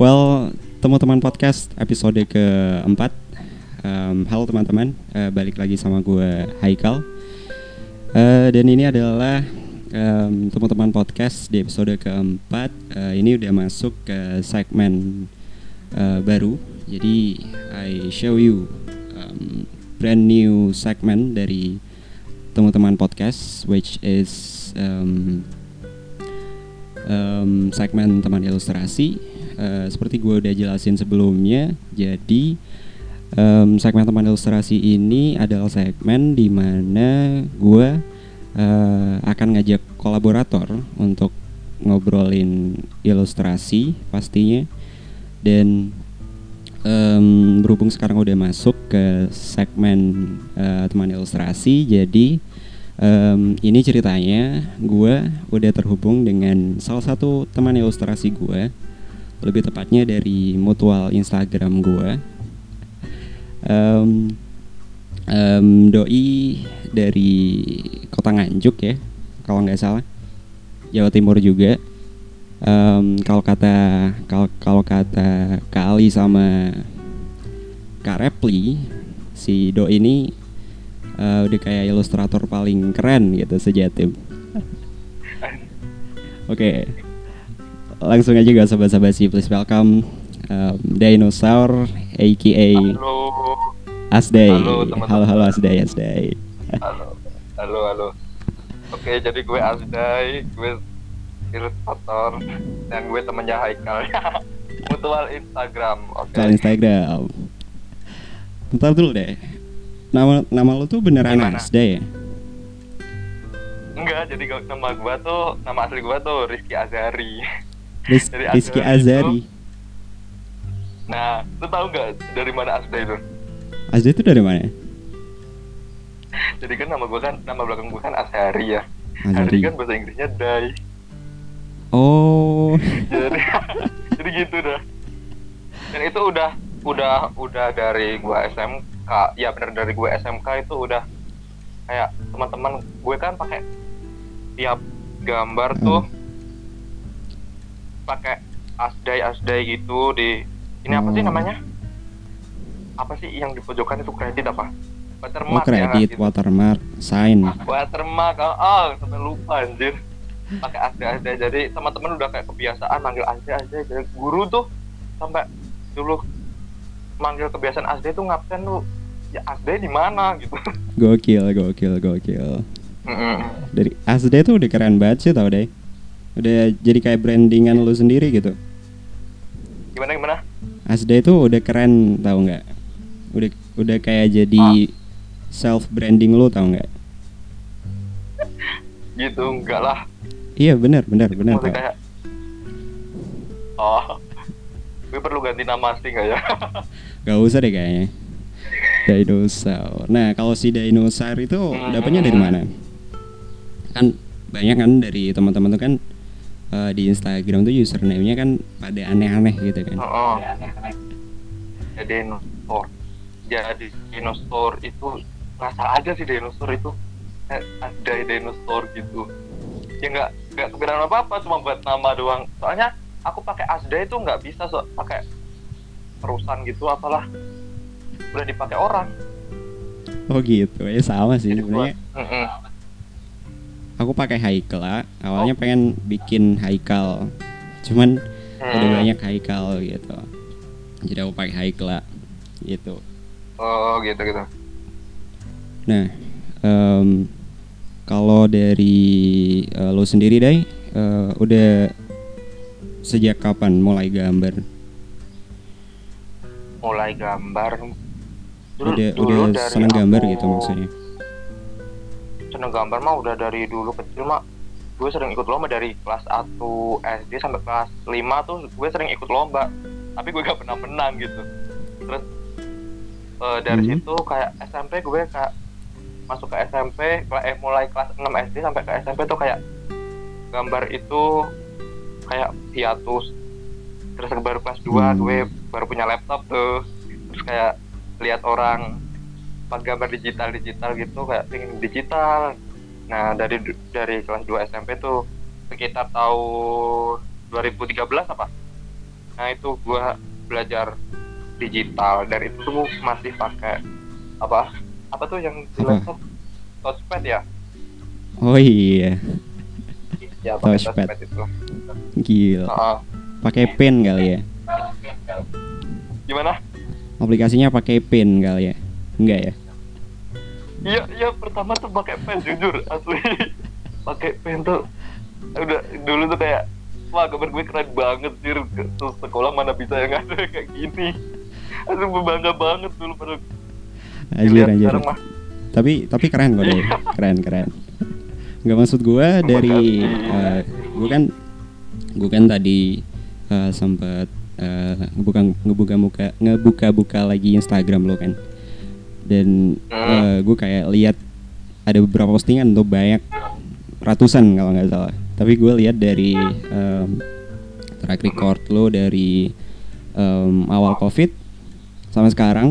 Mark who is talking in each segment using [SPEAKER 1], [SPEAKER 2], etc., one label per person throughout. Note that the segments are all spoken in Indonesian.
[SPEAKER 1] Well, teman-teman podcast episode keempat. Um, halo teman-teman, uh, balik lagi sama gue Haikal. Uh, dan ini adalah um, teman-teman podcast di episode keempat. Uh, ini udah masuk ke segmen uh, baru. Jadi I show you um, brand new segment dari teman-teman podcast, which is um, um, segmen teman ilustrasi. Uh, seperti gue udah jelasin sebelumnya, jadi um, segmen teman ilustrasi ini adalah segmen di mana gue uh, akan ngajak kolaborator untuk ngobrolin ilustrasi pastinya. Dan um, berhubung sekarang udah masuk ke segmen uh, teman ilustrasi jadi um, ini ceritanya gue udah terhubung dengan salah satu teman ilustrasi gue lebih tepatnya dari mutual Instagram gue um, um, doi dari kota Nganjuk ya kalau nggak salah Jawa Timur juga um, kalau kata kalau kalau kata Kali sama Kak Repli si Do ini uh, udah kayak ilustrator paling keren gitu sejatim. Oke, okay. Langsung aja gak sahabat-sahabat sih, please welcome um, Dinosaur, aka
[SPEAKER 2] Halo.
[SPEAKER 1] Asday.
[SPEAKER 2] Halo,
[SPEAKER 1] halo, halo Asday, Asday.
[SPEAKER 2] Halo. Halo, halo. Oke, jadi gue Asday, gue ilustrator dan gue temennya Haikal. Mutual Instagram. Oke.
[SPEAKER 1] Soal Instagram. Bentar dulu deh. Nama nama lu tuh beneran
[SPEAKER 2] Gimana?
[SPEAKER 1] Asday ya?
[SPEAKER 2] Enggak, jadi gak- nama gue tuh nama asli gue tuh Rizky Azari. Dari
[SPEAKER 1] Rizky
[SPEAKER 2] Azari
[SPEAKER 1] Azari.
[SPEAKER 2] Nah, lu tahu nggak dari mana Asday itu?
[SPEAKER 1] Azday itu dari mana?
[SPEAKER 2] Jadi kan nama gue kan nama belakang gue kan Azari ya.
[SPEAKER 1] Azari.
[SPEAKER 2] Azari kan bahasa Inggrisnya Dai.
[SPEAKER 1] Oh.
[SPEAKER 2] jadi jadi gitu dah dan itu udah udah udah dari gua SMK ya bener dari gue SMK itu udah kayak teman-teman gue kan pakai tiap gambar tuh pakai asdai asdai gitu di ini apa sih
[SPEAKER 1] Oh.
[SPEAKER 2] namanya apa sih yang di pojokan itu kredit apa
[SPEAKER 1] Oh
[SPEAKER 2] watermark ya
[SPEAKER 1] kredit,
[SPEAKER 2] gitu.
[SPEAKER 1] watermark, sign.
[SPEAKER 2] watermark oh, oh sampai lupa anjir pakai asde asde jadi teman-teman udah kayak kebiasaan manggil asde asde jadi guru tuh sampai dulu manggil kebiasaan asde tuh ngapain lu ya asde di mana gitu
[SPEAKER 1] Gokil, gokil, gokil.
[SPEAKER 2] Mm-mm.
[SPEAKER 1] Dari Asday tuh udah keren banget sih tau deh. Udah jadi kayak brandingan lu sendiri gitu.
[SPEAKER 2] gimana gimana
[SPEAKER 1] Asday tuh udah keren tau nggak? Udah udah kayak jadi self branding lu tau nggak?
[SPEAKER 2] gitu enggak lah
[SPEAKER 1] Iya benar, benar, benar.
[SPEAKER 2] Kayak oh gue perlu ganti nama asli nggak ya
[SPEAKER 1] Gak usah deh kayaknya. Dinosaur. Nah kalau si dinosaur itu
[SPEAKER 2] Hmm.
[SPEAKER 1] dapatnya dari mana? Kan banyak kan dari teman-teman tuh kan eh, di Instagram tuh username-nya kan pada aneh-aneh gitu kan.
[SPEAKER 2] oh, jadi dinosaur. Jadi dinosaur itu ngasal aja sih dinosaur itu. Eh, ada dinosaur gitu. Ya nggak nggak kepikiran apa apa cuma buat nama doang. Soalnya aku pakai asda itu nggak bisa so pakai terusan gitu apalah. Udah dipakai orang.
[SPEAKER 1] Oh gitu, ya sama sih sebenarnya. Aku pakai Haikal, awalnya pengen bikin Haikal, cuman udah
[SPEAKER 2] Hmm.
[SPEAKER 1] banyak Haikal gitu. Jadi aku pakai Haikal gitu.
[SPEAKER 2] oh gitu gitu
[SPEAKER 1] Nah, em, kalau dari eh, lo sendiri deh, eh, udah sejak kapan mulai gambar?
[SPEAKER 2] mulai gambar dulu,
[SPEAKER 1] udah
[SPEAKER 2] dulu
[SPEAKER 1] udah
[SPEAKER 2] dari
[SPEAKER 1] seneng gambar gitu maksudnya?
[SPEAKER 2] Seneng gambar mah udah dari dulu kecil mah gue sering ikut lomba dari kelas 1 SD sampai kelas 5 tuh gue sering ikut lomba. Tapi gue gak pernah menang gitu. Terus eh, dari
[SPEAKER 1] Hmm.
[SPEAKER 2] situ kayak SMP gue kayak masuk ke SMP eh, mulai kelas 6 SD sampai ke SMP tuh kayak gambar itu kayak hiatus. Terus baru kelas 2
[SPEAKER 1] Hmm.
[SPEAKER 2] gue baru punya laptop tuh. Terus kayak lihat orang gambar digital digital gitu kayak pengen digital nah dari dari kelas 2 SMP tuh sekitar tahun 2013 apa nah itu gue belajar digital dan itu tuh masih pakai apa apa tuh yang di
[SPEAKER 1] Apa?
[SPEAKER 2] laptop touchpad ya
[SPEAKER 1] Oh iya,
[SPEAKER 2] ya pakai
[SPEAKER 1] Touchpad.
[SPEAKER 2] touchpad itu
[SPEAKER 1] gila.
[SPEAKER 2] Heeh.
[SPEAKER 1] Pakai pen kali ya?
[SPEAKER 2] gimana
[SPEAKER 1] Aplikasinya pakai pen kali ya? Enggak ya?
[SPEAKER 2] iya iya pertama tuh pakai pen jujur asli pakai pen tuh udah dulu tuh kayak wah gambar gue keren banget sih terus sekolah mana bisa yang ada kayak gini Aduh gue bangga banget dulu pada
[SPEAKER 1] Anjir anjir.
[SPEAKER 2] mah
[SPEAKER 1] Tapi tapi keren kok deh. Keren keren. Enggak maksud gua dari eh, gua kan gua kan tadi eh, sempat eh, ngebuka ngebuka muka ngebuka buka lagi Instagram lo kan. Dan
[SPEAKER 2] Hmm.
[SPEAKER 1] eh, gua kayak lihat ada beberapa postingan tuh banyak ratusan kalau nggak salah. Tapi gue lihat dari em, track record lo dari em, awal covid sampai sekarang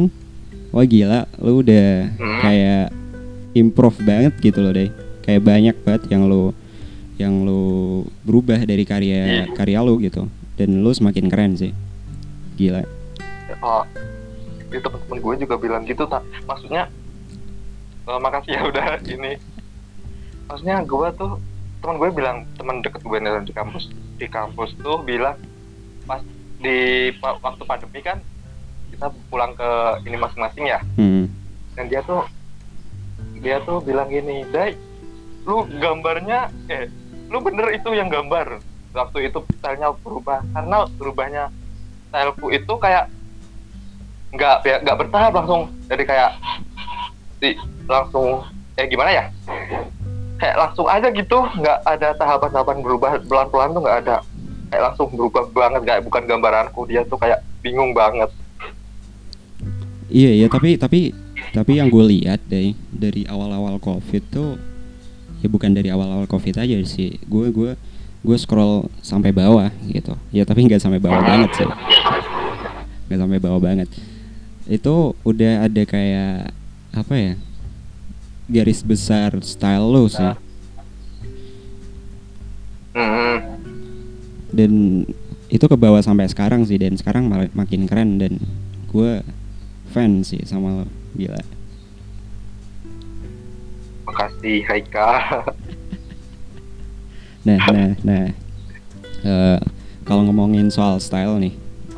[SPEAKER 1] wah gila lu udah
[SPEAKER 2] Hmm.
[SPEAKER 1] kayak improve banget gitu loh deh kayak banyak banget yang lo yang lo berubah dari karya
[SPEAKER 2] Iya.
[SPEAKER 1] karya lo gitu dan lo semakin keren sih gila
[SPEAKER 2] oh itu teman-teman gue juga bilang gitu tak maksudnya eh, makasih ya udah ini maksudnya gue tuh teman gue bilang teman deket gue nih di kampus di kampus tuh bilang pas di waktu pandemi kan kita pulang ke ini masing-masing ya.
[SPEAKER 1] Hmm.
[SPEAKER 2] dan dia tuh dia tuh bilang gini Dai lu gambarnya eh lu bener itu yang gambar. Waktu itu stylenya berubah karena berubahnya styleku itu kayak nggak ya, nggak bertahap langsung. Jadi kayak di langsung eh gimana ya? Kayak langsung aja gitu nggak ada tahapan-tahapan berubah pelan-pelan tuh nggak ada. Kayak langsung berubah banget kayak bukan gambaranku. Dia tuh kayak bingung banget.
[SPEAKER 1] Iya iya tapi tapi tapi yang gue lihat deh dari awal-awal covid tuh ya bukan dari awal-awal covid aja sih. Gue gue gue scroll sampai bawah gitu. Ya tapi nggak sampai bawah banget sih. Nggak sampai bawah banget itu udah ada kayak apa ya garis besar style lo sih.
[SPEAKER 2] Hmm.
[SPEAKER 1] dan itu ke bawah sampai sekarang sih dan sekarang makin keren dan gue fan sih sama lo. Gila.
[SPEAKER 2] Makasih Haika.
[SPEAKER 1] Nah nah nah. Eh, kalau ngomongin soal style nih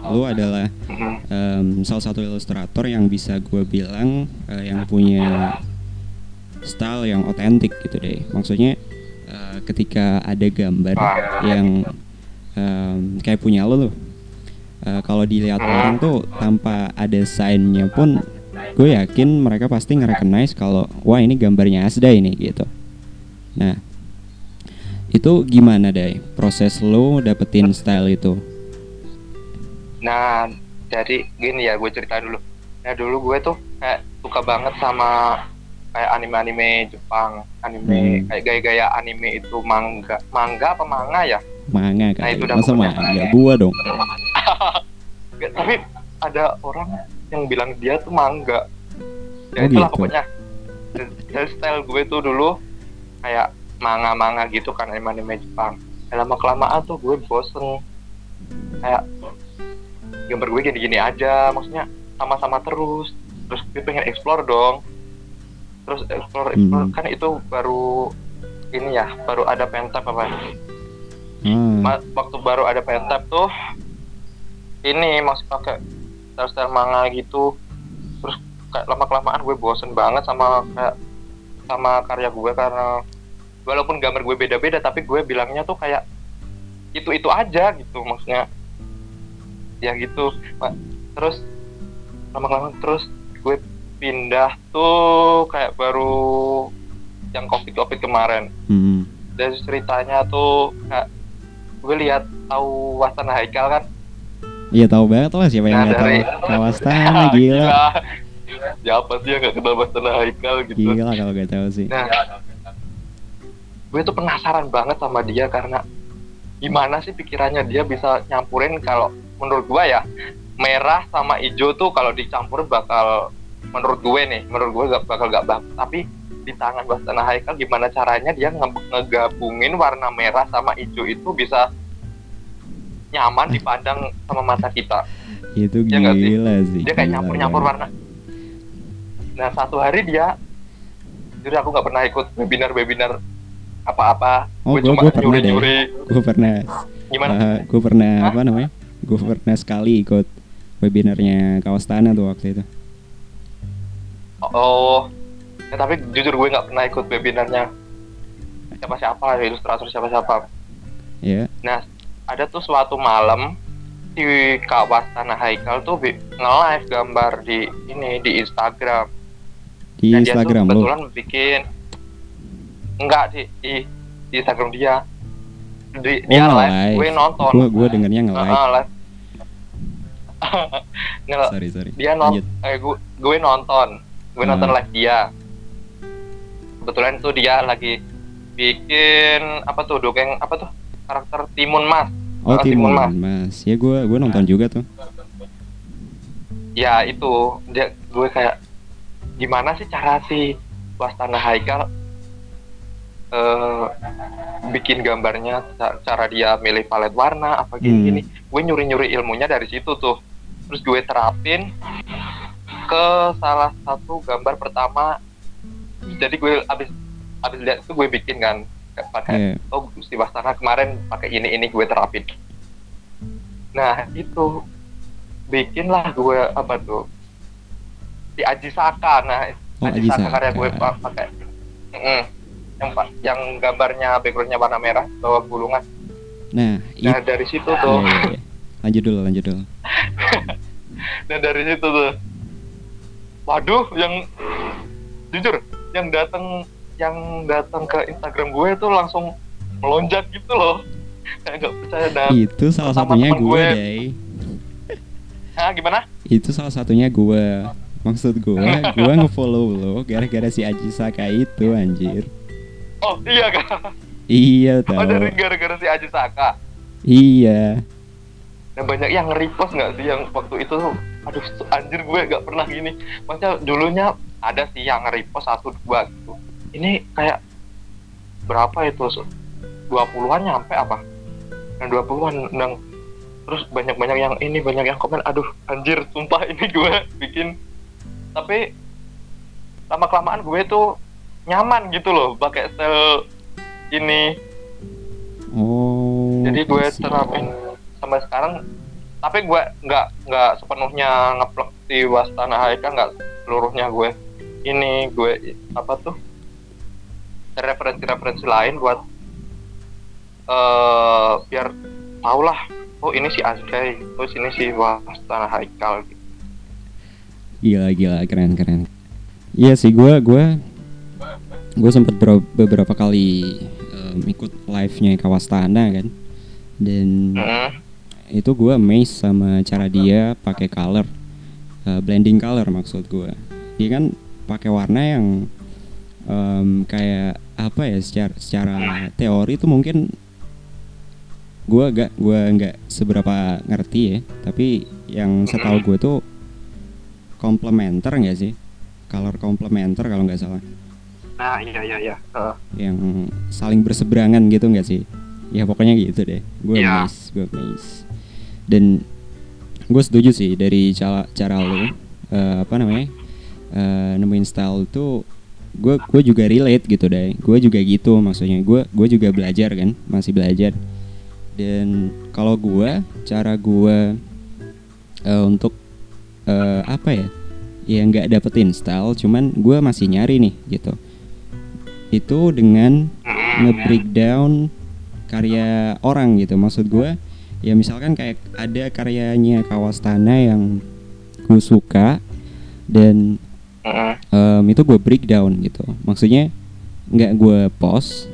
[SPEAKER 1] lu adalah
[SPEAKER 2] Mhm.
[SPEAKER 1] em, salah satu ilustrator yang bisa gue bilang eh, yang punya style yang otentik gitu deh. Maksudnya eh, ketika ada gambar yang em, kayak punya lo loh. Eh, kalau dilihat orang tuh tanpa ada signnya pun gue yakin mereka pasti nge-recognize kalau wah ini gambarnya Asda ini gitu. Nah itu gimana deh proses lo dapetin style itu
[SPEAKER 2] Nah, jadi gini ya, gue cerita dulu. Nah, dulu gue tuh kayak suka banget sama kayak anime-anime Jepang, anime
[SPEAKER 1] Hmm.
[SPEAKER 2] kayak gaya-gaya anime itu manga, manga apa manga ya?
[SPEAKER 1] manga
[SPEAKER 2] Nah,
[SPEAKER 1] kali
[SPEAKER 2] itu udah
[SPEAKER 1] masa manga gua dong
[SPEAKER 2] Gak, tapi ada orang yang bilang dia tuh manga.
[SPEAKER 1] Oh,
[SPEAKER 2] Ya itulah
[SPEAKER 1] gitu.
[SPEAKER 2] pokoknya. Dan, dan style gue tuh dulu kayak manga-manga gitu kan anime-anime Jepang. Lama kelamaan tuh gue bosen kayak gambar gue gini-gini aja maksudnya sama-sama terus. Terus gue pengen explore dong. Terus explore explore.
[SPEAKER 1] Hmm.
[SPEAKER 2] kan itu baru ini ya baru ada pentap apa? Ma- waktu baru ada pentap tuh ini masih pakai style-style manga gitu. Terus kayak lama kelamaan gue bosen banget sama kayak sama karya gue karena walaupun gambar gue beda-beda tapi gue bilangnya tuh kayak itu itu aja gitu maksudnya ya gitu Ma- terus lama kelamaan terus gue pindah tuh kayak baru yang covid covid kemarin
[SPEAKER 1] hmm.
[SPEAKER 2] dari ceritanya tuh kayak gue lihat tahu Wastana Haikal kan
[SPEAKER 1] Iya tahu banget lah siapa yang
[SPEAKER 2] Nah,
[SPEAKER 1] nggak tahu
[SPEAKER 2] dari-
[SPEAKER 1] Kawastana gila.
[SPEAKER 2] siapa sih yang gak kenal Wastana Haikal gitu
[SPEAKER 1] Gila kalau gak tahu sih.
[SPEAKER 2] nah gue tuh penasaran banget sama dia karena gimana sih pikirannya dia bisa nyampurin kalau menurut gue ya merah sama hijau tuh kalau dicampur bakal menurut gue nih menurut gue gak bakal gak bagus tapi di tangan Wastana Haikal gimana caranya dia nge- ngegabungin warna merah sama hijau itu bisa nyaman dipandang sama mata kita.
[SPEAKER 1] Itu
[SPEAKER 2] Ya nggak sih?
[SPEAKER 1] gila sih
[SPEAKER 2] dia kayak
[SPEAKER 1] gila
[SPEAKER 2] nyampur nyampur warna. Nah satu hari dia jadi aku nggak pernah ikut webinar webinar apa-apa.
[SPEAKER 1] Oh,
[SPEAKER 2] gue cuma nyuri nyuri
[SPEAKER 1] gue pernah.
[SPEAKER 2] Gimana?
[SPEAKER 1] Gue pernah
[SPEAKER 2] Hah?
[SPEAKER 1] apa namanya gue pernah sekali ikut webinarnya Kawastana tuh waktu itu.
[SPEAKER 2] Oh ya, tapi jujur gue nggak pernah ikut webinarnya. Siapa siapa ilustrator siapa siapa
[SPEAKER 1] ya
[SPEAKER 2] Nah, ada tuh suatu malam di kawasan Haikal tuh nge-live gambar di ini di Instagram.
[SPEAKER 1] di
[SPEAKER 2] Nah, dia tuh
[SPEAKER 1] Instagram lo
[SPEAKER 2] kebetulan bikin enggak di di, di Instagram dia. Di, dia
[SPEAKER 1] Oh,
[SPEAKER 2] live,
[SPEAKER 1] nge-live.
[SPEAKER 2] gue nonton.
[SPEAKER 1] gue gue dengernya nge
[SPEAKER 2] live. Nge-
[SPEAKER 1] sorry sorry
[SPEAKER 2] dia non
[SPEAKER 1] lanjut
[SPEAKER 2] eh, gue, gue nonton. Gue nonton
[SPEAKER 1] Hmm.
[SPEAKER 2] live dia. Kebetulan tuh dia lagi bikin apa tuh dongeng apa tuh karakter Timun Mas.
[SPEAKER 1] oh
[SPEAKER 2] Makasih,
[SPEAKER 1] Timun
[SPEAKER 2] Mas.
[SPEAKER 1] Mas ya gue gue nonton juga tuh
[SPEAKER 2] ya itu dia gue kayak gimana sih cara si Wastana Haikal eh bikin gambarnya ca- cara dia milih palet warna apa gini gini. Gue nyuri nyuri ilmunya dari situ tuh. Terus gue terapin ke salah satu gambar pertama. Jadi gue abis abis lihat itu gue bikin kan. Pakai
[SPEAKER 1] Iya.
[SPEAKER 2] oh si Wastana kemarin pakai ini ini gue terapin. Nah itu. Bikinlah gue apa tuh di Aji Saka. Nah
[SPEAKER 1] Oh,
[SPEAKER 2] Aji Saka karya gue pa- pakai. Yang yang gambarnya backgroundnya warna merah bawah gulungan
[SPEAKER 1] nah
[SPEAKER 2] nah
[SPEAKER 1] itu
[SPEAKER 2] dari situ tuh.
[SPEAKER 1] Lanjut dulu lanjut dulu.
[SPEAKER 2] Nah dari situ tuh. Waduh yang jujur yang datang yang datang ke Instagram gue tuh langsung melonjak gitu loh. Kayak nggak percaya nah
[SPEAKER 1] itu salah satunya gue
[SPEAKER 2] gue.
[SPEAKER 1] deh
[SPEAKER 2] ah gimana?
[SPEAKER 1] Itu salah satunya gue. Maksud gue gue ngefollow lo gara-gara si Aji Saka itu anjir
[SPEAKER 2] oh iya kan
[SPEAKER 1] iya
[SPEAKER 2] oh
[SPEAKER 1] tau
[SPEAKER 2] dari gara-gara si Aji Saka
[SPEAKER 1] iya
[SPEAKER 2] Nah banyak yang nge-repost nggak sih yang waktu itu tuh, aduh anjir gue nggak pernah gini. Maksudnya dulunya ada sih yang nge-repost satu dua gitu. Ini kayak berapa itu? Dua puluhan nyampe apa? Yang dua puluhan yang terus banyak-banyak yang ini banyak yang komen aduh anjir sumpah ini gue bikin tapi lama kelamaan gue tuh nyaman gitu loh pakai style ini.
[SPEAKER 1] Oh
[SPEAKER 2] jadi gue terapin sampai sekarang. Tapi gue nggak nggak sepenuhnya ngeplek di Wastana Haika nggak seluruhnya gue. Ini gue apa tuh? Referensi-referensi lain buat eh biar tau lah. Oh ini si Azkai terus ini si Wastana Haikal gitu.
[SPEAKER 1] gila gila keren keren. Iya sih gue gue gue sempet bero- beberapa kali em, ikut live nya Kawastana kan? Dan
[SPEAKER 2] Mm-mm.
[SPEAKER 1] itu gue amazed sama cara dia pakai color eh, blending color maksud gue dia kan pakai warna yang em, kayak apa ya secara secara teori itu mungkin gue gak gue nggak seberapa ngerti ya. Tapi yang setahu gue tuh komplementer nggak sih? Color komplementer kalau nggak salah
[SPEAKER 2] nah iya iya iya. Heeh.
[SPEAKER 1] yang saling berseberangan gitu nggak sih? Ya pokoknya gitu deh. Gue
[SPEAKER 2] Iya.
[SPEAKER 1] amazed gue amazed dan gue setuju sih dari cara cara lo eh, apa namanya eh, nemuin style itu gue gue juga relate gitu deh. Gue juga gitu maksudnya. Gue gue juga belajar kan masih belajar. Dan kalau gue cara gue eh, untuk eh, apa ya ya nggak dapetin style cuman gue masih nyari nih gitu itu dengan nge-breakdown karya orang gitu. Maksud gue ya misalkan kayak ada karyanya Kawastana yang gue suka dan em, itu gue breakdown gitu. Maksudnya nggak gue post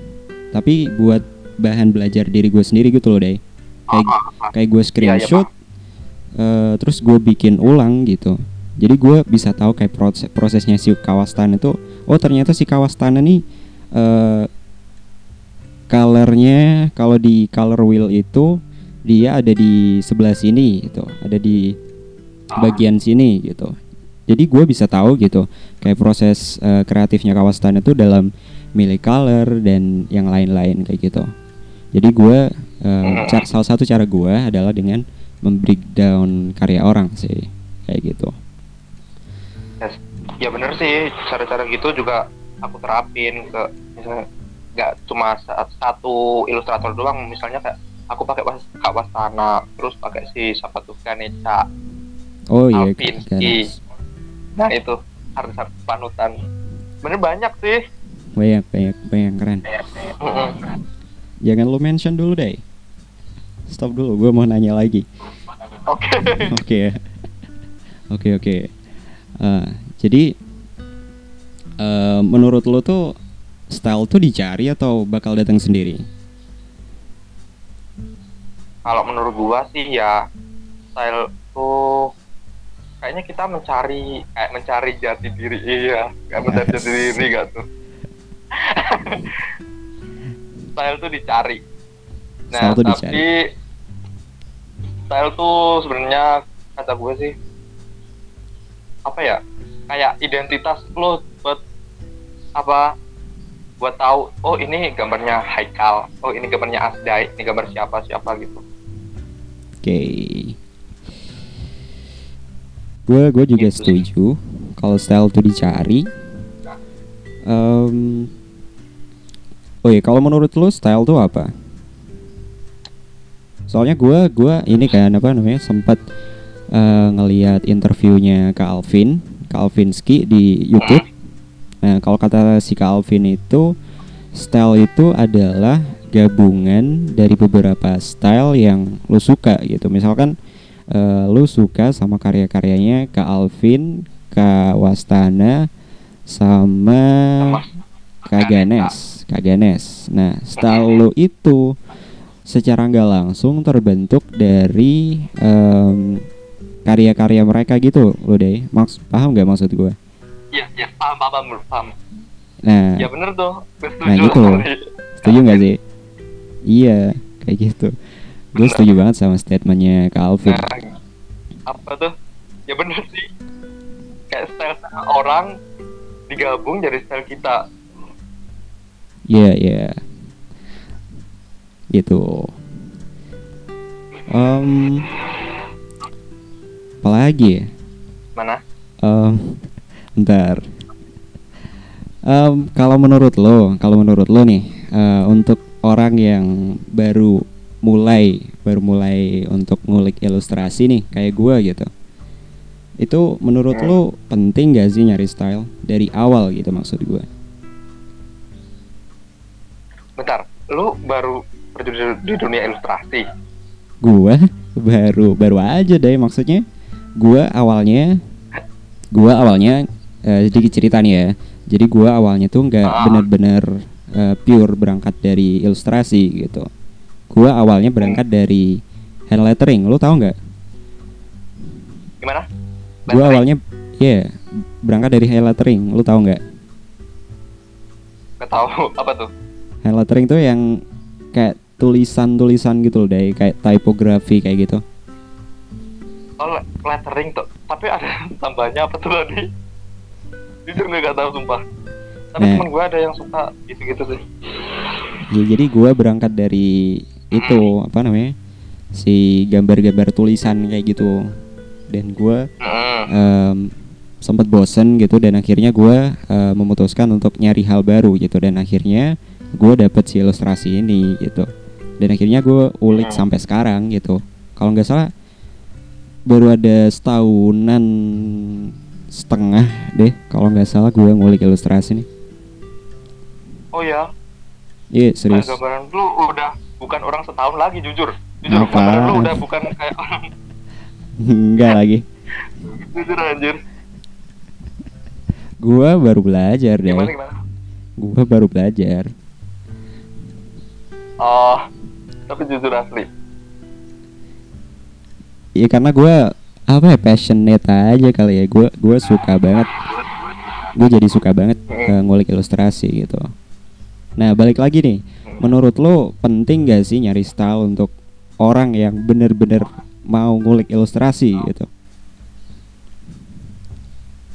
[SPEAKER 1] tapi buat bahan belajar diri gue sendiri gitu loh deh kayak kayak gue
[SPEAKER 2] Iya, iya,
[SPEAKER 1] screenshot eh, terus gue bikin ulang gitu. Jadi gue bisa tahu kayak proses prosesnya si Kawastana itu oh ternyata si Kawastana nih eh colornya kalau di color wheel itu dia ada di sebelah sini gitu. Ada di bagian sini gitu. Jadi gue bisa tahu gitu kayak proses eh, kreatifnya Kawastana itu dalam milih color dan yang lain-lain kayak gitu. Jadi gue uh, ca- salah satu cara gue adalah dengan membreakdown karya orang sih kayak gitu.
[SPEAKER 2] Yes. ya bener sih cara-cara gitu juga aku terapin ke misalnya nggak cuma sa- satu ilustrator doang misalnya kayak aku pakai was Kak Wastana terus pakai si siapa tuh
[SPEAKER 1] oh iya
[SPEAKER 2] nah itu harus harus panutan. Bener banyak sih.
[SPEAKER 1] Banyak banyak banyak keren. Jangan lu mention dulu deh stop dulu gue mau nanya lagi.
[SPEAKER 2] Oke.
[SPEAKER 1] Oke. Oke oke. Eh, jadi eh, menurut lo tuh style tuh dicari atau bakal datang sendiri?
[SPEAKER 2] kalau menurut gua sih ya style tuh kayaknya kita mencari kayak mencari jati diri iya kayak mencari jati diri gak tuh style tuh dicari nah
[SPEAKER 1] Style tuh
[SPEAKER 2] tapi
[SPEAKER 1] dicari.
[SPEAKER 2] style tuh sebenarnya kata gue sih apa ya kayak identitas lo buat apa buat tahu oh ini gambarnya Haikal oh ini gambarnya Asdai ini gambar siapa siapa gitu
[SPEAKER 1] Oke. Gue gue juga
[SPEAKER 2] Gitu
[SPEAKER 1] setuju kalau style tuh dicari. Em, oh iya kalau menurut lo style tuh apa? Soalnya gue gua ini kan apa namanya sempat eh, ngelihat interviewnya Kak Alvin, Kak Alvinski di YouTube. Nah, kalau kata si Kak Alvin itu style itu adalah gabungan dari beberapa style yang lu suka gitu. Misalkan eh, lu suka sama karya-karyanya Kak Alvin, Kak Wastana sama Kak Ganes, Kak Ganes. Nah, style lu itu secara nggak langsung terbentuk dari em, karya-karya mereka gitu, lo deh. Maks paham nggak maksud gue?
[SPEAKER 2] Iya, iya, paham, paham, paham, paham.
[SPEAKER 1] Nah,
[SPEAKER 2] Ya bener tuh.
[SPEAKER 1] Nah, gitu. setuju nggak sih? Iya, kayak gitu. Gue setuju banget sama statementnya Kak Alvin.
[SPEAKER 2] Nah, apa tuh? Ya bener sih. Kayak style orang digabung jadi style kita.
[SPEAKER 1] Iya, iya. Gitu. Em, apalagi ya?
[SPEAKER 2] Mana?
[SPEAKER 1] Em, ntar. Em, kalau menurut lo, kalau menurut lo nih, eh, untuk orang yang baru mulai, baru mulai untuk ngulik ilustrasi nih, kayak gua gitu, itu menurut
[SPEAKER 2] Hmm.
[SPEAKER 1] lo penting gak sih nyari style dari awal gitu maksud gua?
[SPEAKER 2] Bentar, lu baru di- di dunia ilustrasi.
[SPEAKER 1] Gua baru baru aja deh maksudnya, gua awalnya, gua awalnya eh, sedikit cerita nih ya. Jadi gua awalnya tuh nggak
[SPEAKER 2] Ah.
[SPEAKER 1] bener-bener eh, pure berangkat dari ilustrasi gitu. Gua awalnya berangkat dari hand lettering, lu tahu nggak?
[SPEAKER 2] Gimana?
[SPEAKER 1] Gua
[SPEAKER 2] Lettering?
[SPEAKER 1] awalnya, ya berangkat dari hand lettering, lu tahu nggak?
[SPEAKER 2] Gak tahu apa tuh?
[SPEAKER 1] Hand lettering tuh yang kayak tulisan-tulisan gitu loh, deh, kayak typography kayak gitu.
[SPEAKER 2] Oh, le- lettering tuh. Tapi ada tambahnya apa tuh tadi? Jujur gue gak tahu sumpah. Tapi
[SPEAKER 1] Nah.
[SPEAKER 2] temen gue ada yang suka gitu-gitu sih.
[SPEAKER 1] Ya, jadi gua berangkat dari itu apa namanya si gambar-gambar tulisan kayak gitu dan gua
[SPEAKER 2] Mm-mm.
[SPEAKER 1] em, sempat bosen gitu dan akhirnya gua eh, memutuskan untuk nyari hal baru gitu dan akhirnya gua dapet si ilustrasi ini gitu dan akhirnya gua ulik
[SPEAKER 2] Hmm.
[SPEAKER 1] sampai sekarang gitu kalau nggak salah baru ada setahunan setengah deh kalau nggak salah gua ngulik ilustrasi nih
[SPEAKER 2] Oh ya,
[SPEAKER 1] iya
[SPEAKER 2] kayak
[SPEAKER 1] serius
[SPEAKER 2] gambaran lu udah bukan orang setahun lagi jujur. Jujur
[SPEAKER 1] Apa?
[SPEAKER 2] gambaran lu udah bukan kayak orang
[SPEAKER 1] enggak lagi
[SPEAKER 2] jujur anjir.
[SPEAKER 1] gua baru belajar deh
[SPEAKER 2] Gimana gimana?
[SPEAKER 1] gua baru belajar
[SPEAKER 2] Oh, tapi jujur asli.
[SPEAKER 1] Ya karena gua apa ya passionate aja kali ya. Gua gua suka banget. Gue jadi suka banget eh, ngulik ilustrasi gitu. Nah balik lagi nih. Menurut lo penting gak sih nyari style untuk orang yang bener-bener mau ngulik ilustrasi gitu?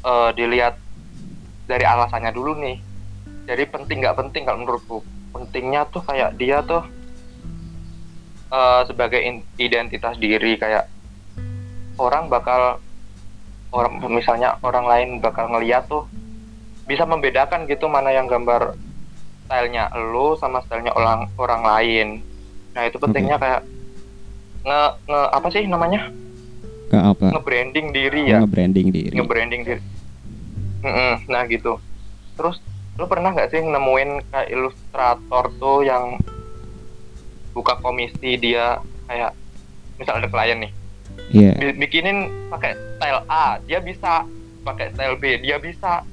[SPEAKER 2] Eh, dilihat dari alasannya dulu nih. Jadi penting nggak penting kalau menurutku. Pentingnya tuh kayak dia tuh eh, sebagai identitas diri kayak orang bakal orang misalnya orang lain bakal ngeliat tuh bisa membedakan gitu mana yang gambar stylenya lo sama stylenya orang orang lain. Nah itu pentingnya kayak nge, nge apa sih namanya?
[SPEAKER 1] Ke apa?
[SPEAKER 2] Nge-branding diri ya.
[SPEAKER 1] Nge-branding diri.
[SPEAKER 2] Nge-branding diri. Mm-mm, nah gitu. Terus lu pernah nggak sih nemuin kayak ilustrator tuh yang buka komisi dia kayak misal ada klien nih Bi- bikinin pakai style A dia bisa pakai style B dia bisa.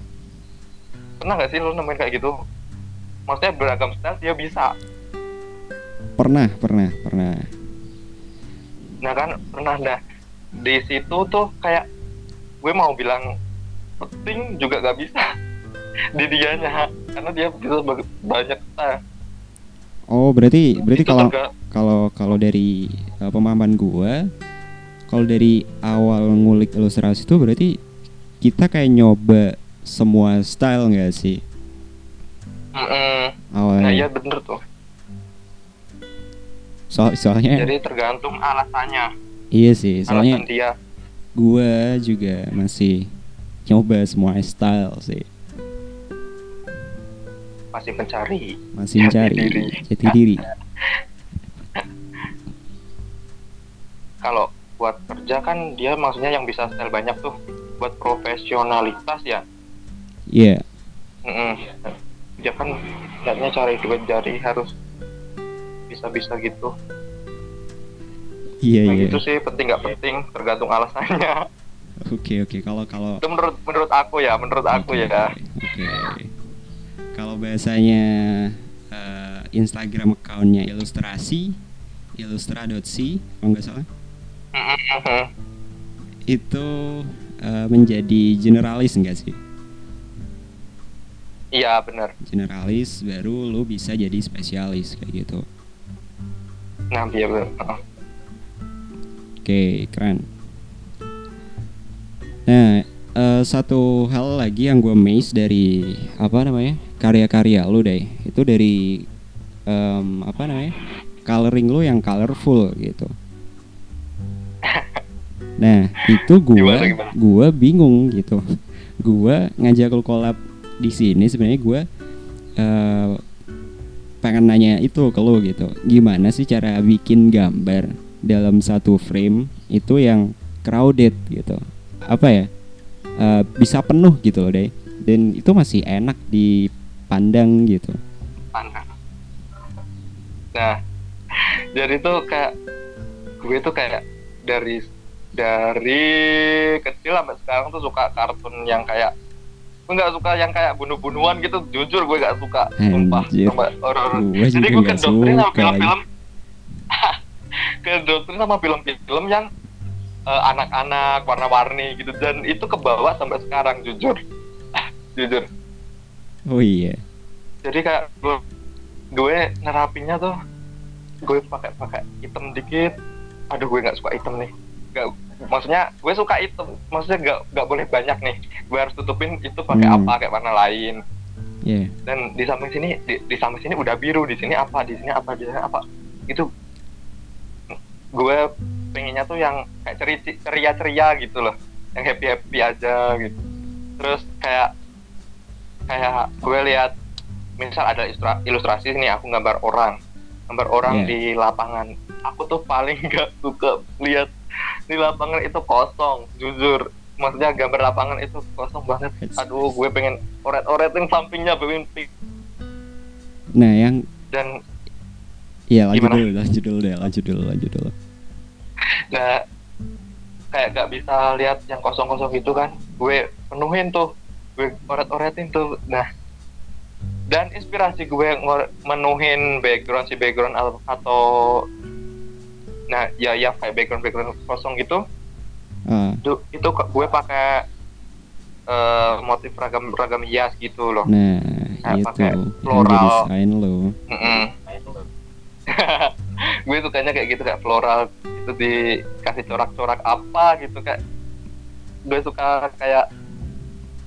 [SPEAKER 2] Pernah nggak sih lu nemuin kayak gitu? Maksudnya beragam style dia bisa.
[SPEAKER 1] Pernah pernah pernah.
[SPEAKER 2] Nah kan pernah dah. Di situ tuh kayak gue mau bilang penting juga gak bisa. Di dianya karena dia bisa banyak style.
[SPEAKER 1] Oh berarti berarti
[SPEAKER 2] Itu
[SPEAKER 1] kalau kalau kalau dari uh, pemahaman gua kalau dari awal ngulik ilustrasi itu berarti kita kayak nyoba semua style nggak sih?
[SPEAKER 2] Mm-mm.
[SPEAKER 1] awalnya.
[SPEAKER 2] Nah iya bener tuh.
[SPEAKER 1] So- soalnya
[SPEAKER 2] jadi tergantung alasannya.
[SPEAKER 1] Iya sih soalnya
[SPEAKER 2] alasan dia.
[SPEAKER 1] gua juga masih nyoba semua style sih.
[SPEAKER 2] Masih mencari.
[SPEAKER 1] Masih
[SPEAKER 2] Jati
[SPEAKER 1] mencari
[SPEAKER 2] diri.
[SPEAKER 1] jati diri.
[SPEAKER 2] Kalau buat kerja kan dia maksudnya yang bisa style banyak tuh buat profesionalitas ya.
[SPEAKER 1] Iya.
[SPEAKER 2] Mm-mm. dia kan niatnya cari duit jadi harus bisa-bisa gitu.
[SPEAKER 1] Iya
[SPEAKER 2] nah
[SPEAKER 1] iya.
[SPEAKER 2] gitu sih penting nggak penting tergantung alasannya.
[SPEAKER 1] Oke oke. Kalau kalau
[SPEAKER 2] itu menurut menurut aku ya menurut aku
[SPEAKER 1] Oke,
[SPEAKER 2] ya.
[SPEAKER 1] Oke. Kalau bahasanya eh, Instagram accountnya ilustrasi ilustra.si kalau nggak salah. Itu eh, menjadi generalis enggak sih?
[SPEAKER 2] iya benar
[SPEAKER 1] Generalis baru lu bisa jadi spesialis kayak gitu.
[SPEAKER 2] nah iya benar Heeh.
[SPEAKER 1] Oke, keren. Nah, eh, satu hal lagi yang gue amazed dari apa namanya karya-karya lu deh, itu dari em, apa namanya coloring lu yang colorful gitu. Nah, itu
[SPEAKER 2] gimana?
[SPEAKER 1] gua bingung gitu. Gua ngajak lu collab di sini sebenarnya gua eh, pengen nanya itu ke lu gitu. Gimana sih cara bikin gambar dalam satu frame itu yang crowded gitu. Apa ya? eh, bisa penuh gitu loh, deh. Dan itu masih enak dipandang gitu.
[SPEAKER 2] Nah, jadi tuh kayak gue tuh kayak dari dari kecil sampai sekarang tuh suka kartun yang kayak gue nggak suka yang kayak bunuh-bunuhan gitu. Jujur gue nggak suka sumpah sama horor. Jadi gue
[SPEAKER 1] nggak
[SPEAKER 2] kedoktrin sama film-film kedoktrin sama film-film yang eh, anak-anak warna-warni gitu. Dan itu kebawa sampai sekarang jujur. Jujur.
[SPEAKER 1] Oh iya.
[SPEAKER 2] jadi kayak gue gue nerapinya tuh gue pakai pakai item dikit aduh gue nggak suka item nih. Nggak maksudnya gue suka item. Maksudnya nggak nggak boleh banyak nih. Gue harus tutupin itu pakai
[SPEAKER 1] Hmm.
[SPEAKER 2] apa kayak warna lain.
[SPEAKER 1] Iya.
[SPEAKER 2] dan di samping sini di, di samping sini udah biru. Di sini apa di sini apa di sini apa. Itu gue pengennya tuh yang kayak ceri ceria ceria gitu loh. Yang happy happy aja gitu. Terus kayak kayak gue lihat misal ada ilustra- ilustrasi nih aku gambar orang gambar orang
[SPEAKER 1] Iya.
[SPEAKER 2] di lapangan aku tuh paling gak suka lihat di lapangan itu kosong jujur maksudnya gambar lapangan itu kosong banget aduh gue pengen oret-oretin sampingnya pink
[SPEAKER 1] Nah, yang
[SPEAKER 2] dan
[SPEAKER 1] Iya lanjut
[SPEAKER 2] Gimana?
[SPEAKER 1] dulu, lanjut dulu deh, lanjut dulu, lanjut dulu.
[SPEAKER 2] nggak kayak gak bisa lihat yang kosong-kosong gitu kan gue penuhin tuh gue oret-oretin tuh nah dan inspirasi gue menuhin background si background atau nah ya ya kayak background background kosong gitu
[SPEAKER 1] Ah,
[SPEAKER 2] itu itu gue pakai eh, motif ragam ragam hias gitu loh
[SPEAKER 1] nah
[SPEAKER 2] Kayak
[SPEAKER 1] itu
[SPEAKER 2] pakai floral.
[SPEAKER 1] desain lo.
[SPEAKER 2] Mm-mm. gue sukanya kayak gitu kayak floral itu dikasih corak-corak apa gitu kayak gue suka kayak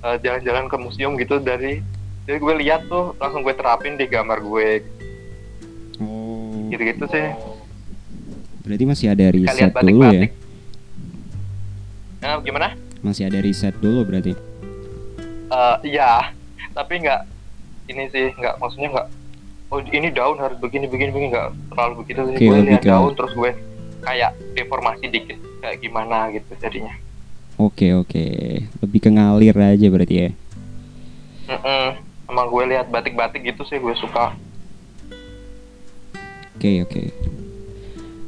[SPEAKER 2] eh, jalan-jalan ke museum gitu dari jadi gue lihat tuh langsung gue terapin di gambar gue
[SPEAKER 1] Oh.
[SPEAKER 2] gitu-gitu sih
[SPEAKER 1] Berarti masih ada riset dulu ya?
[SPEAKER 2] Nah, gimana?
[SPEAKER 1] Masih ada riset dulu berarti.
[SPEAKER 2] Eh, iya, tapi nggak ini sih nggak maksudnya nggak. Oh ini daun harus begini begini begini nggak terlalu begitu sih.
[SPEAKER 1] Oke,
[SPEAKER 2] gue lihat daun terus gue kayak deformasi dikit kayak gimana gitu jadinya.
[SPEAKER 1] Oke oke, lebih ke ngalir aja berarti ya.
[SPEAKER 2] Mm-mm. Emang gue lihat batik-batik gitu sih gue suka.
[SPEAKER 1] Oke oke.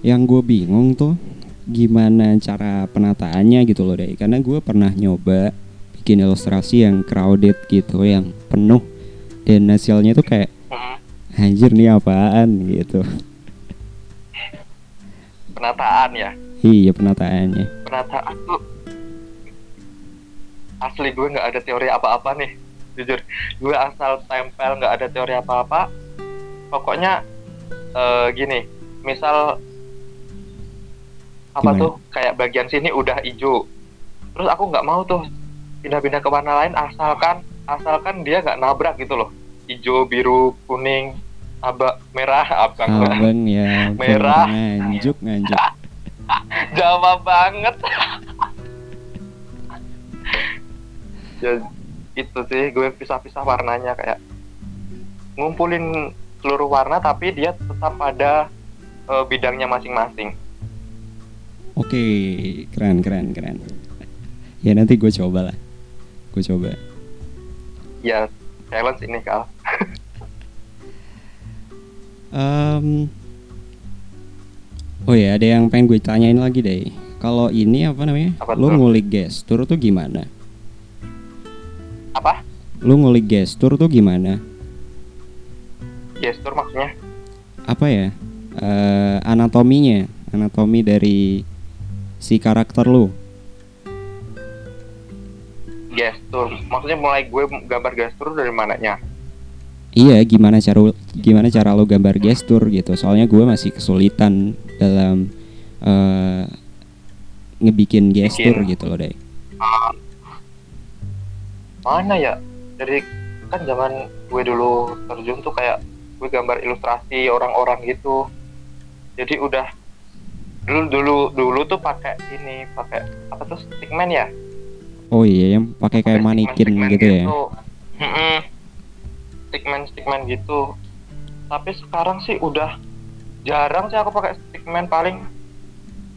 [SPEAKER 1] Yang gue bingung tuh gimana cara penataannya gitu loh deh. Karena gue pernah nyoba bikin ilustrasi yang crowded gitu, yang penuh dan hasilnya tuh kayak
[SPEAKER 2] Mm.
[SPEAKER 1] anjir nih apaan gitu.
[SPEAKER 2] Penataan ya.
[SPEAKER 1] Iya penataannya.
[SPEAKER 2] Penataan tuh asli gue nggak ada teori apa-apa nih. Jujur, gue asal tempel nggak ada teori apa-apa. Pokoknya eh, gini, misal apa
[SPEAKER 1] Gimana?
[SPEAKER 2] tuh kayak bagian sini udah hijau terus aku nggak mau tuh pindah-pindah ke warna lain asalkan asalkan dia nggak nabrak gitu loh hijau biru kuning abang merah abang
[SPEAKER 1] Abang ya
[SPEAKER 2] Merah.
[SPEAKER 1] nganjuk nganjuk.
[SPEAKER 2] Jawa banget ya itu sih gue pisah-pisah warnanya kayak ngumpulin seluruh warna tapi dia tetap pada eh, bidangnya masing-masing
[SPEAKER 1] Oke, keren keren keren. Ya nanti gue coba lah. Gue coba.
[SPEAKER 2] ya challenge ini kal
[SPEAKER 1] Em, oh ya, ada yang pengen gue tanyain lagi deh. Kalau ini apa namanya?
[SPEAKER 2] Apa tuh?
[SPEAKER 1] ngulik gestur tuh gimana? Lu ngulik gestur tuh gimana?
[SPEAKER 2] gestur maksudnya
[SPEAKER 1] Apa ya? Eh, anatominya, anatomi dari si karakter lu.
[SPEAKER 2] gestur maksudnya mulai gue gambar gestur dari mananya
[SPEAKER 1] Iya, gimana cara gimana cara lo gambar gestur gitu. Soalnya gue masih kesulitan dalam eh, ngebikin gestur
[SPEAKER 2] Bikin.
[SPEAKER 1] gitu loh, deh.
[SPEAKER 2] mana ya dari kan zaman gue dulu terjun tuh kayak gue gambar ilustrasi orang-orang gitu. Jadi udah dulu dulu dulu tuh pakai ini pakai apa tuh stickman ya?
[SPEAKER 1] Oh iya, yang pakai kayak manikin
[SPEAKER 2] stickman-stickman
[SPEAKER 1] gitu ya.
[SPEAKER 2] Mm-mm. stickman stickman gitu. Tapi sekarang sih udah jarang sih aku pakai stickman paling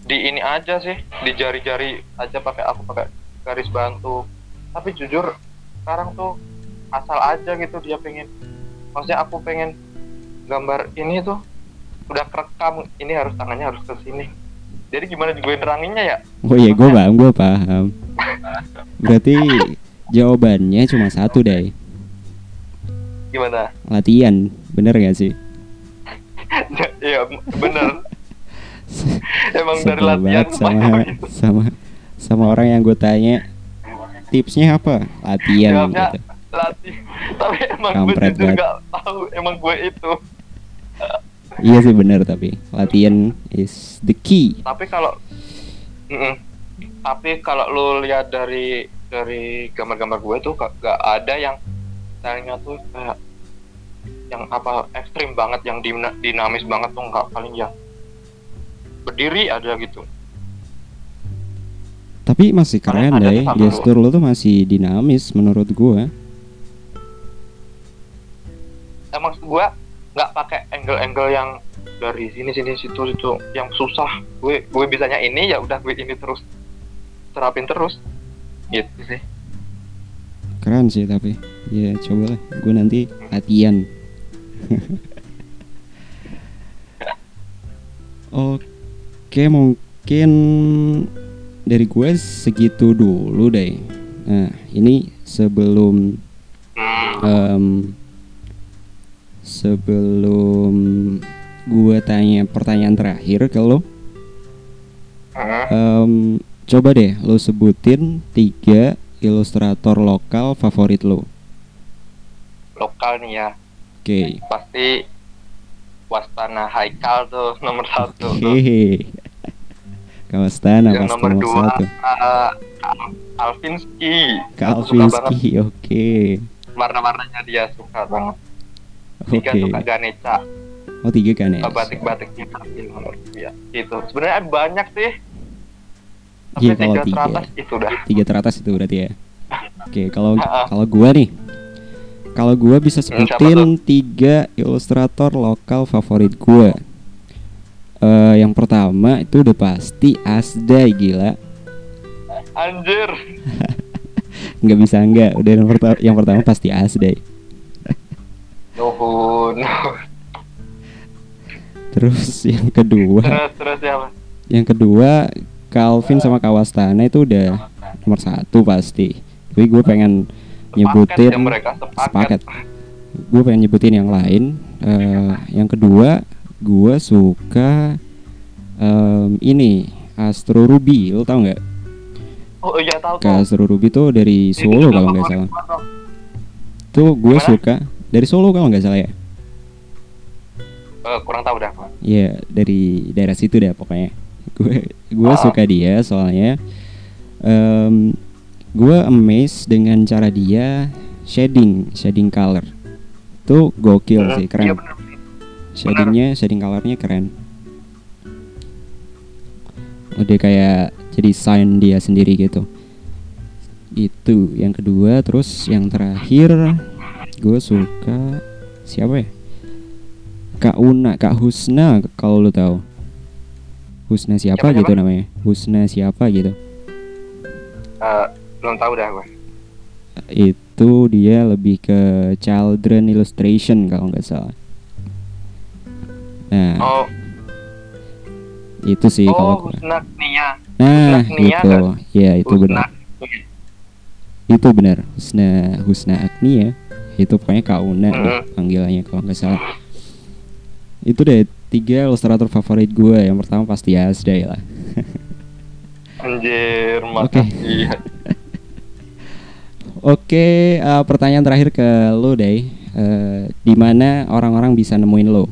[SPEAKER 2] di ini aja sih di jari-jari aja pakai aku pakai garis bantu. Tapi jujur sekarang tuh asal aja gitu dia pengen. Maksudnya aku pengen gambar ini tuh udah kerekam ini harus tangannya harus ke sini. Jadi gimana gue neranginnya ya?
[SPEAKER 1] Oh iya, gue paham, gue paham. Berarti jawabannya cuma satu deh,
[SPEAKER 2] gimana?
[SPEAKER 1] Latihan, bener gak sih?
[SPEAKER 2] iya bener. Emang dari
[SPEAKER 1] Sebel
[SPEAKER 2] latihan
[SPEAKER 1] banget sama
[SPEAKER 2] gitu.
[SPEAKER 1] sama sama orang yang gue tanya tipsnya apa? Latihan
[SPEAKER 2] Jawabnya,
[SPEAKER 1] gitu.
[SPEAKER 2] latih tapi emang gue
[SPEAKER 1] Kampret banget.
[SPEAKER 2] gak tahu emang gue itu
[SPEAKER 1] Iya sih bener tapi latihan is the key.
[SPEAKER 2] tapi kalau tapi kalau lu lihat dari dari gambar-gambar gue tuh gak, gak ada yang stylenya tuh kayak yang apa ekstrim banget yang dina- dinamis banget tuh nggak paling ya berdiri ada gitu
[SPEAKER 1] Tapi masih keren deh, gestur lo tuh masih dinamis menurut gua.
[SPEAKER 2] emang gue nggak pakai angle-angle yang dari sini sini situ situ yang susah gue gue bisanya ini ya udah gue ini terus terapin terus gitu sih
[SPEAKER 1] Keren sih tapi. Ya coba lah, gue nanti latihan. Oke mungkin dari gue segitu dulu deh. Nah ini sebelum em, sebelum gue tanya pertanyaan terakhir ke lo, em, coba deh lo sebutin tiga ilustrator lokal favorit lo.
[SPEAKER 2] lokal nih ya
[SPEAKER 1] Oke.
[SPEAKER 2] pasti Wastana Haikal tuh nomor satu.
[SPEAKER 1] Hehehe. Kawastana
[SPEAKER 2] yang nomor dua
[SPEAKER 1] satu.
[SPEAKER 2] uh, Alvinski suka banget
[SPEAKER 1] Kalvinski, oke.
[SPEAKER 2] warna-warnanya dia suka banget tiga
[SPEAKER 1] Oke.
[SPEAKER 2] suka Ganeca
[SPEAKER 1] Oh tiga kan ya?
[SPEAKER 2] batik-batik gitu ya gitu sebenarnya banyak sih tapi
[SPEAKER 1] Iya, kalau
[SPEAKER 2] tiga
[SPEAKER 1] tiga.
[SPEAKER 2] teratas itu dah
[SPEAKER 1] Tiga teratas itu berarti ya. Oke, kalau
[SPEAKER 2] Ha-ha.
[SPEAKER 1] kalau gua nih, kalau gua bisa sebutin tiga ilustrator lokal favorit gua. Eh, yang pertama itu udah pasti Asday gila,
[SPEAKER 2] anjir
[SPEAKER 1] nggak bisa nggak. Udah yang pertama, yang pertama pasti Asday.
[SPEAKER 2] nuhun
[SPEAKER 1] Terus yang kedua,
[SPEAKER 2] terus terus siapa
[SPEAKER 1] yang kedua Calvin sama Kawastana itu udah nomor satu pasti. Tapi gue pengen nyebutin
[SPEAKER 2] Sepaket ya mereka sepaket,
[SPEAKER 1] sepaket. Gue pengen nyebutin yang lain. Eh, yang kedua, gue suka em, ini Astro Ruby. Lo tau nggak?
[SPEAKER 2] oh iya tahu
[SPEAKER 1] Kak
[SPEAKER 2] tuh
[SPEAKER 1] Astro Ruby tuh dari Solo kalau nggak salah.
[SPEAKER 2] tuh.
[SPEAKER 1] Gue suka dari Solo kalau nggak salah ya.
[SPEAKER 2] Eh, kurang tahu dah Pak.
[SPEAKER 1] Iya dari daerah situ deh pokoknya. Gue gue
[SPEAKER 2] Ah.
[SPEAKER 1] suka dia soalnya em gue amazed dengan cara dia shading shading color. Tuh gokil
[SPEAKER 2] Hmm,
[SPEAKER 1] sih
[SPEAKER 2] iya
[SPEAKER 1] keren.
[SPEAKER 2] bener.
[SPEAKER 1] Shadingnya shading colornya keren. Udah kayak jadi sign dia sendiri gitu. Itu yang kedua terus yang terakhir gue suka siapa ya? Kak Una, Kak Husna kalau lu tahu. Husna siapa,
[SPEAKER 2] Siapa,
[SPEAKER 1] gitu
[SPEAKER 2] siapa?
[SPEAKER 1] namanya? Husna siapa gitu.
[SPEAKER 2] Eh, belum tahu dah gue
[SPEAKER 1] Itu dia lebih ke children illustration kalau nggak salah. Nah,
[SPEAKER 2] oh
[SPEAKER 1] itu sih kalau
[SPEAKER 2] oh. Husna Nia
[SPEAKER 1] Nah,
[SPEAKER 2] Husna Agnia
[SPEAKER 1] itu. Ya, itu
[SPEAKER 2] Husna
[SPEAKER 1] benar. Itu benar. Husna Husna Agnia. Itu pokoknya Kak Una deh
[SPEAKER 2] Mm.
[SPEAKER 1] panggilannya kalau nggak salah. Itu deh tiga ilustrator favorit gue. Yang pertama pasti Asday lah.
[SPEAKER 2] anjir
[SPEAKER 1] Oke. Oke, eh, pertanyaan terakhir ke lo, Day. Eh, di mana orang-orang bisa nemuin lo?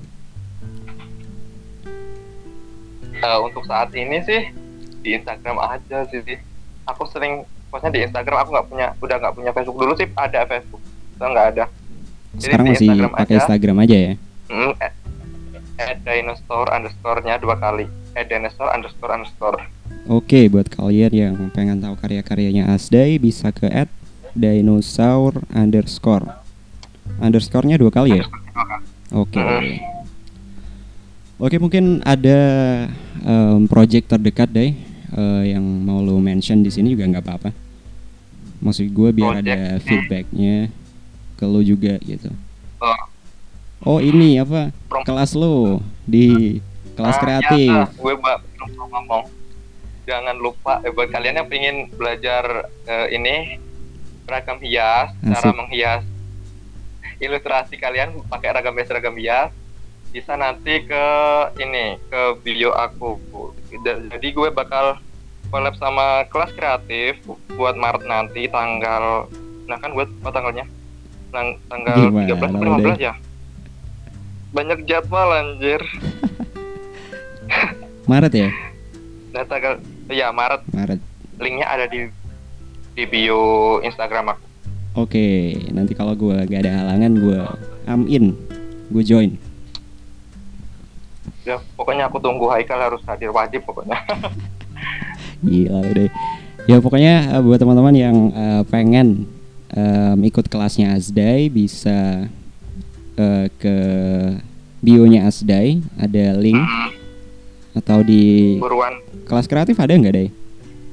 [SPEAKER 2] Eh, untuk saat ini sih di Instagram aja sih aku sering postnya di Instagram aku nggak punya udah nggak punya Facebook dulu sih ada Facebook sekarang nggak ada Jadi
[SPEAKER 1] Sekarang masih
[SPEAKER 2] Instagram
[SPEAKER 1] pakai
[SPEAKER 2] aja.
[SPEAKER 1] Instagram aja ya.
[SPEAKER 2] hmm, at, at dinosaur underscore-nya dua kali at dinosaur underscore underscore
[SPEAKER 1] Oke, buat kalian yang pengen tahu karya-karyanya Asday bisa ke at dinosaur underscore underscore-nya dua kali ya. Oke.
[SPEAKER 2] Mm.
[SPEAKER 1] Oke, mungkin ada em, project terdekat deh eh, yang mau lo mention di sini juga nggak apa-apa. Maksud gue biar
[SPEAKER 2] Project
[SPEAKER 1] ada feedbacknya ke lo juga gitu.
[SPEAKER 2] Oh,
[SPEAKER 1] Oh ini apa
[SPEAKER 2] Prom-
[SPEAKER 1] kelas lo di kelas
[SPEAKER 2] ah,
[SPEAKER 1] kreatif?
[SPEAKER 2] ya, gue mau ngomong jangan lupa eh, buat kalian yang pengen belajar eh, ini ragam hias cara
[SPEAKER 1] Asik.
[SPEAKER 2] menghias ilustrasi kalian pakai ragam hias ragam hias bisa nanti ke ini ke video aku jadi gue bakal collab sama kelas kreatif buat Maret nanti tanggal nah kan buat apa tanggalnya Tang- tanggal
[SPEAKER 1] Gimana
[SPEAKER 2] 13
[SPEAKER 1] lo,
[SPEAKER 2] atau 15 ya banyak jadwal anjir
[SPEAKER 1] Maret ya?
[SPEAKER 2] Nah, tanggal ya Maret
[SPEAKER 1] Maret.
[SPEAKER 2] linknya ada di di bio Instagram aku.
[SPEAKER 1] Oke, nanti kalau gue gak ada halangan gue am in, gue join.
[SPEAKER 2] Ya, pokoknya aku tunggu Haikal harus hadir wajib pokoknya.
[SPEAKER 1] Gila udah. Ya pokoknya eh, buat teman-teman yang eh, pengen em, ikut kelasnya Asday bisa eh, ke bionya Asday ada link atau di
[SPEAKER 2] Buruan
[SPEAKER 1] kelas kreatif ada nggak deh?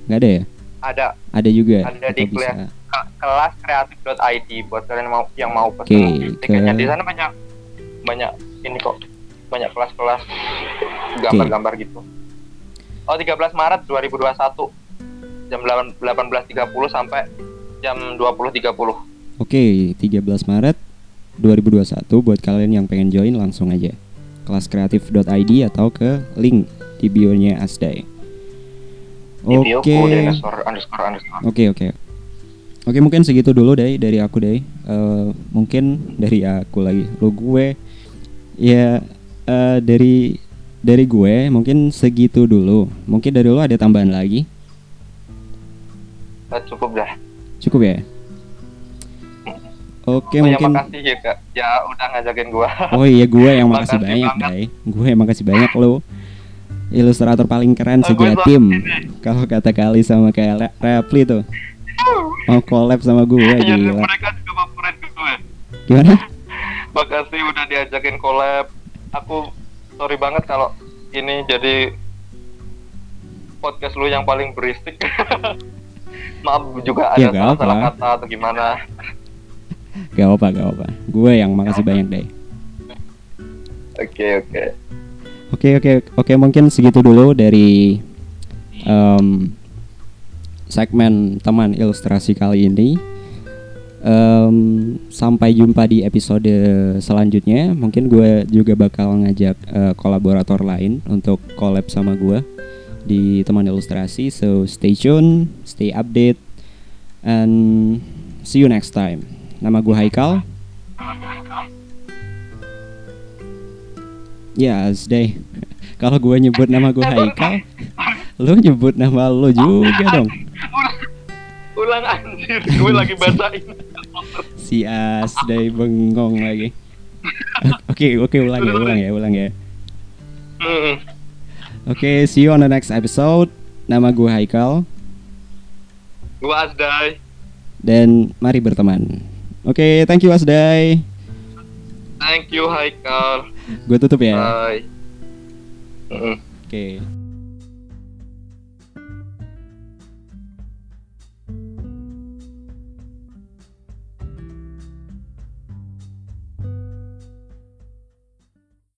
[SPEAKER 1] Nggak ada ya?
[SPEAKER 2] ada
[SPEAKER 1] Ada juga.
[SPEAKER 2] Ada di
[SPEAKER 1] bisa.
[SPEAKER 2] ke- kelas kreatif.id buat kalian yang mau yang mau pesen tiketnya
[SPEAKER 1] ke-
[SPEAKER 2] di sana banyak banyak ini kok banyak kelas-kelas gambar-gambar gitu. Oh 13 Maret 2021 jam 8 18.30 sampai jam 20.30.
[SPEAKER 1] Oke, 13 Maret 2021 buat kalian yang pengen join langsung aja kelasKreatif.id atau ke link di bionya Asday. Oke. Oke, oke. Oke, mungkin segitu dulu deh dari aku deh. Eh, mungkin dari aku lagi. Lo gue ya eh, dari dari gue mungkin segitu dulu. Mungkin dari lo ada tambahan lagi?
[SPEAKER 2] Eh, cukup dah.
[SPEAKER 1] Cukup ya? Oke, mungkin
[SPEAKER 2] makasih ya kak ya udah ngajakin gua
[SPEAKER 1] Oh iya, gue yang makasih
[SPEAKER 2] Makasih
[SPEAKER 1] banyak. Dai. Gue yang makasih banyak lo. Ilustrator paling keren
[SPEAKER 2] Oh, gue
[SPEAKER 1] sejatim. Kalau kata kali sama kayak Re- Repli tuh. Mau collab sama gue
[SPEAKER 2] Iya,
[SPEAKER 1] gila.
[SPEAKER 2] mereka juga gue
[SPEAKER 1] Gimana?
[SPEAKER 2] makasih udah diajakin collab aku sorry banget kalau ini jadi podcast lu yang paling berisik maaf juga
[SPEAKER 1] Ya,
[SPEAKER 2] ada
[SPEAKER 1] gak
[SPEAKER 2] salah
[SPEAKER 1] apa.
[SPEAKER 2] kata atau gimana
[SPEAKER 1] Gak apa, gak apa. Gue yang makasih banyak, Dai.
[SPEAKER 2] oke oke
[SPEAKER 1] Oke, oke, oke. Mungkin segitu dulu dari em, segmen teman ilustrasi kali ini. Em, sampai jumpa di episode selanjutnya. Mungkin gue juga bakal ngajak eh, kolaborator lain untuk collab sama gue di teman ilustrasi. So stay tune, stay update, and see you next time. Nama gue Haikal. Ya, deh. Kalau gue nyebut nama gue Haikal, lu nyebut nama lu juga dong.
[SPEAKER 2] ulang anjir gue lagi bacain
[SPEAKER 1] Si Asday bengong lagi. Oke, oke ulang ya, ulang ya, ulang ya. Oke, see you on the next episode. Nama gue Haikal
[SPEAKER 2] gue Asdai
[SPEAKER 1] dan mari berteman. Oke, thank you Asday.
[SPEAKER 2] thank you Haikal
[SPEAKER 1] Gue tutup ya.
[SPEAKER 2] bye.
[SPEAKER 1] Oke.